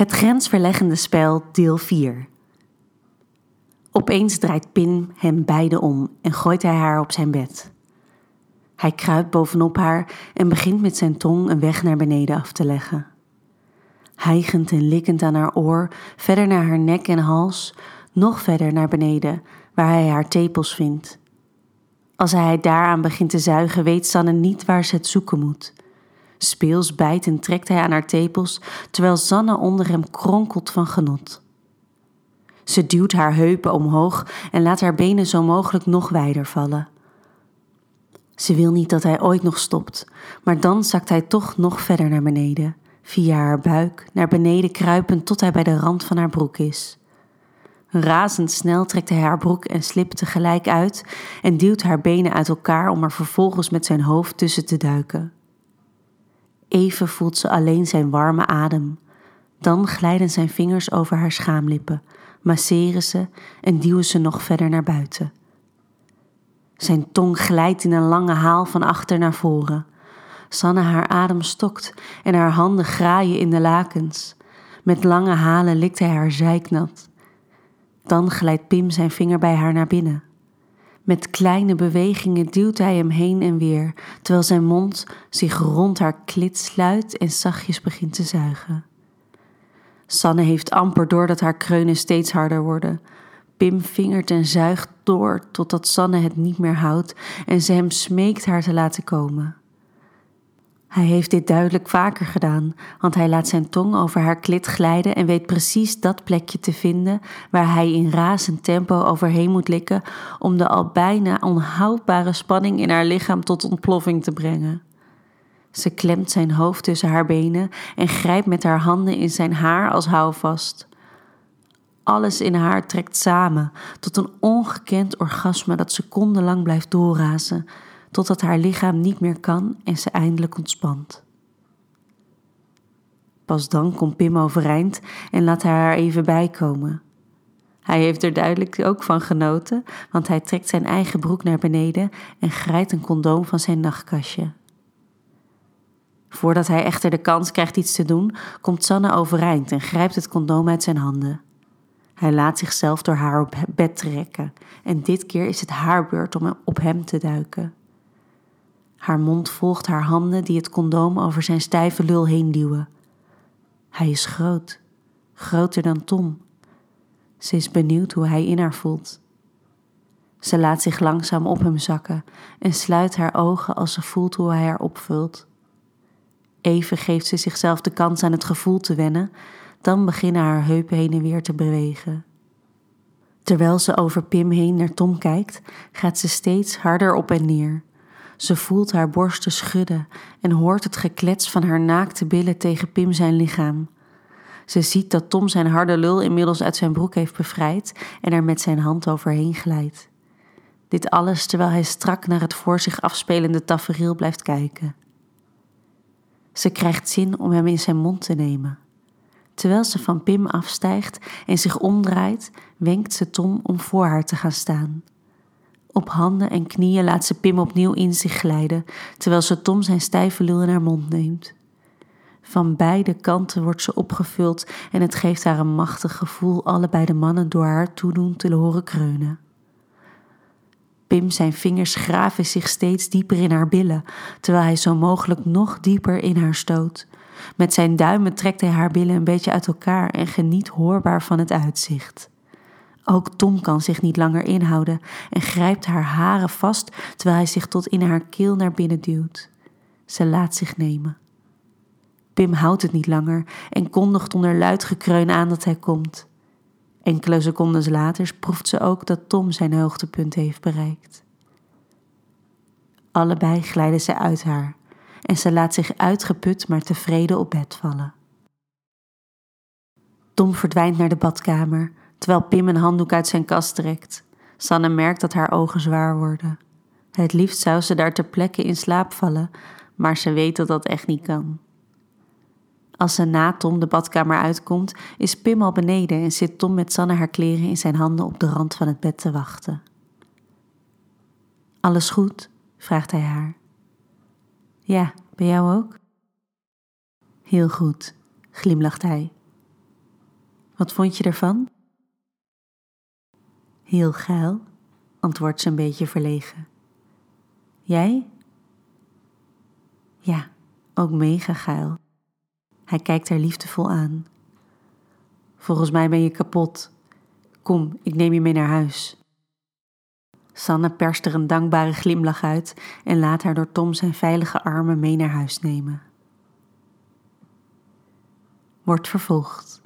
Het grensverleggende spel, deel 4. Opeens draait Pim hem beide om en gooit hij haar op zijn bed. Hij kruipt bovenop haar en begint met zijn tong een weg naar beneden af te leggen. Hijgend en likkend aan haar oor, verder naar haar nek en hals, nog verder naar beneden, waar hij haar tepels vindt. Als hij daaraan begint te zuigen, weet Sanne niet waar ze het zoeken moet. Speels bijt en trekt hij aan haar tepels, terwijl Sanne onder hem kronkelt van genot. Ze duwt haar heupen omhoog en laat haar benen zo mogelijk nog wijder vallen. Ze wil niet dat hij ooit nog stopt, maar dan zakt hij toch nog verder naar beneden, via haar buik, naar beneden kruipend tot hij bij de rand van haar broek is. Razendsnel trekt hij haar broek en slip tegelijk uit en duwt haar benen uit elkaar om er vervolgens met zijn hoofd tussen te duiken. Even voelt ze alleen zijn warme adem. Dan glijden zijn vingers over haar schaamlippen, masseren ze en duwen ze nog verder naar buiten. Zijn tong glijdt in een lange haal van achter naar voren. Sanne haar adem stokt en haar handen graaien in de lakens. Met lange halen likt hij haar zijknat. Dan glijdt Pim zijn vinger bij haar naar binnen. Met kleine bewegingen duwt hij hem heen en weer, terwijl zijn mond zich rond haar klit sluit en zachtjes begint te zuigen. Sanne heeft amper door dat haar kreunen steeds harder worden. Pim vingert en zuigt door totdat Sanne het niet meer houdt en ze hem smeekt haar te laten komen. Hij heeft dit duidelijk vaker gedaan, want hij laat zijn tong over haar klit glijden en weet precies dat plekje te vinden waar hij in razend tempo overheen moet likken om de al bijna onhoudbare spanning in haar lichaam tot ontploffing te brengen. Ze klemt zijn hoofd tussen haar benen en grijpt met haar handen in zijn haar als houvast. Alles in haar trekt samen tot een ongekend orgasme dat secondenlang blijft doorrazen totdat haar lichaam niet meer kan en ze eindelijk ontspant. Pas dan komt Pim overeind en laat hij haar even bijkomen. Hij heeft er duidelijk ook van genoten, want hij trekt zijn eigen broek naar beneden en grijpt een condoom van zijn nachtkastje. Voordat hij echter de kans krijgt iets te doen, komt Sanne overeind en grijpt het condoom uit zijn handen. Hij laat zichzelf door haar op bed trekken en dit keer is het haar beurt om op hem te duiken. Haar mond volgt haar handen die het condoom over zijn stijve lul heen duwen. Hij is groot, groter dan Tom. Ze is benieuwd hoe hij in haar voelt. Ze laat zich langzaam op hem zakken en sluit haar ogen als ze voelt hoe hij haar opvult. Even geeft ze zichzelf de kans aan het gevoel te wennen, dan beginnen haar heupen heen en weer te bewegen. Terwijl ze over Pim heen naar Tom kijkt, gaat ze steeds harder op en neer. Ze voelt haar borsten schudden en hoort het geklets van haar naakte billen tegen Pim zijn lichaam. Ze ziet dat Tom zijn harde lul inmiddels uit zijn broek heeft bevrijd en er met zijn hand overheen glijdt. Dit alles terwijl hij strak naar het voor zich afspelende tafereel blijft kijken. Ze krijgt zin om hem in zijn mond te nemen. Terwijl ze van Pim afstijgt en zich omdraait, wenkt ze Tom om voor haar te gaan staan. Op handen en knieën laat ze Pim opnieuw in zich glijden, terwijl ze Tom zijn stijve lul in haar mond neemt. Van beide kanten wordt ze opgevuld en het geeft haar een machtig gevoel allebei de mannen door haar toedoen te horen kreunen. Pim zijn vingers graven zich steeds dieper in haar billen, terwijl hij zo mogelijk nog dieper in haar stoot. Met zijn duimen trekt hij haar billen een beetje uit elkaar en geniet hoorbaar van het uitzicht. Ook Tom kan zich niet langer inhouden en grijpt haar haren vast terwijl hij zich tot in haar keel naar binnen duwt. Ze laat zich nemen. Pim houdt het niet langer en kondigt onder luid gekreun aan dat hij komt. Enkele seconden later proeft ze ook dat Tom zijn hoogtepunt heeft bereikt. Allebei glijden ze uit haar en ze laat zich uitgeput maar tevreden op bed vallen. Tom verdwijnt naar de badkamer, terwijl Pim een handdoek uit zijn kast trekt. Sanne merkt dat haar ogen zwaar worden. Het liefst zou ze daar ter plekke in slaap vallen, maar ze weet dat dat echt niet kan. Als ze na Tom de badkamer uitkomt, is Pim al beneden en zit Tom met Sanne haar kleren in zijn handen op de rand van het bed te wachten. Alles goed? vraagt hij haar. Ja, bij jou ook? Heel goed, glimlacht hij. Wat vond je ervan? Heel geil, antwoordt ze een beetje verlegen. Jij? Ja, ook mega geil. Hij kijkt haar liefdevol aan. Volgens mij ben je kapot. Kom, ik neem je mee naar huis. Sanne perst er een dankbare glimlach uit en laat haar door Tom zijn veilige armen mee naar huis nemen. Wordt vervolgd.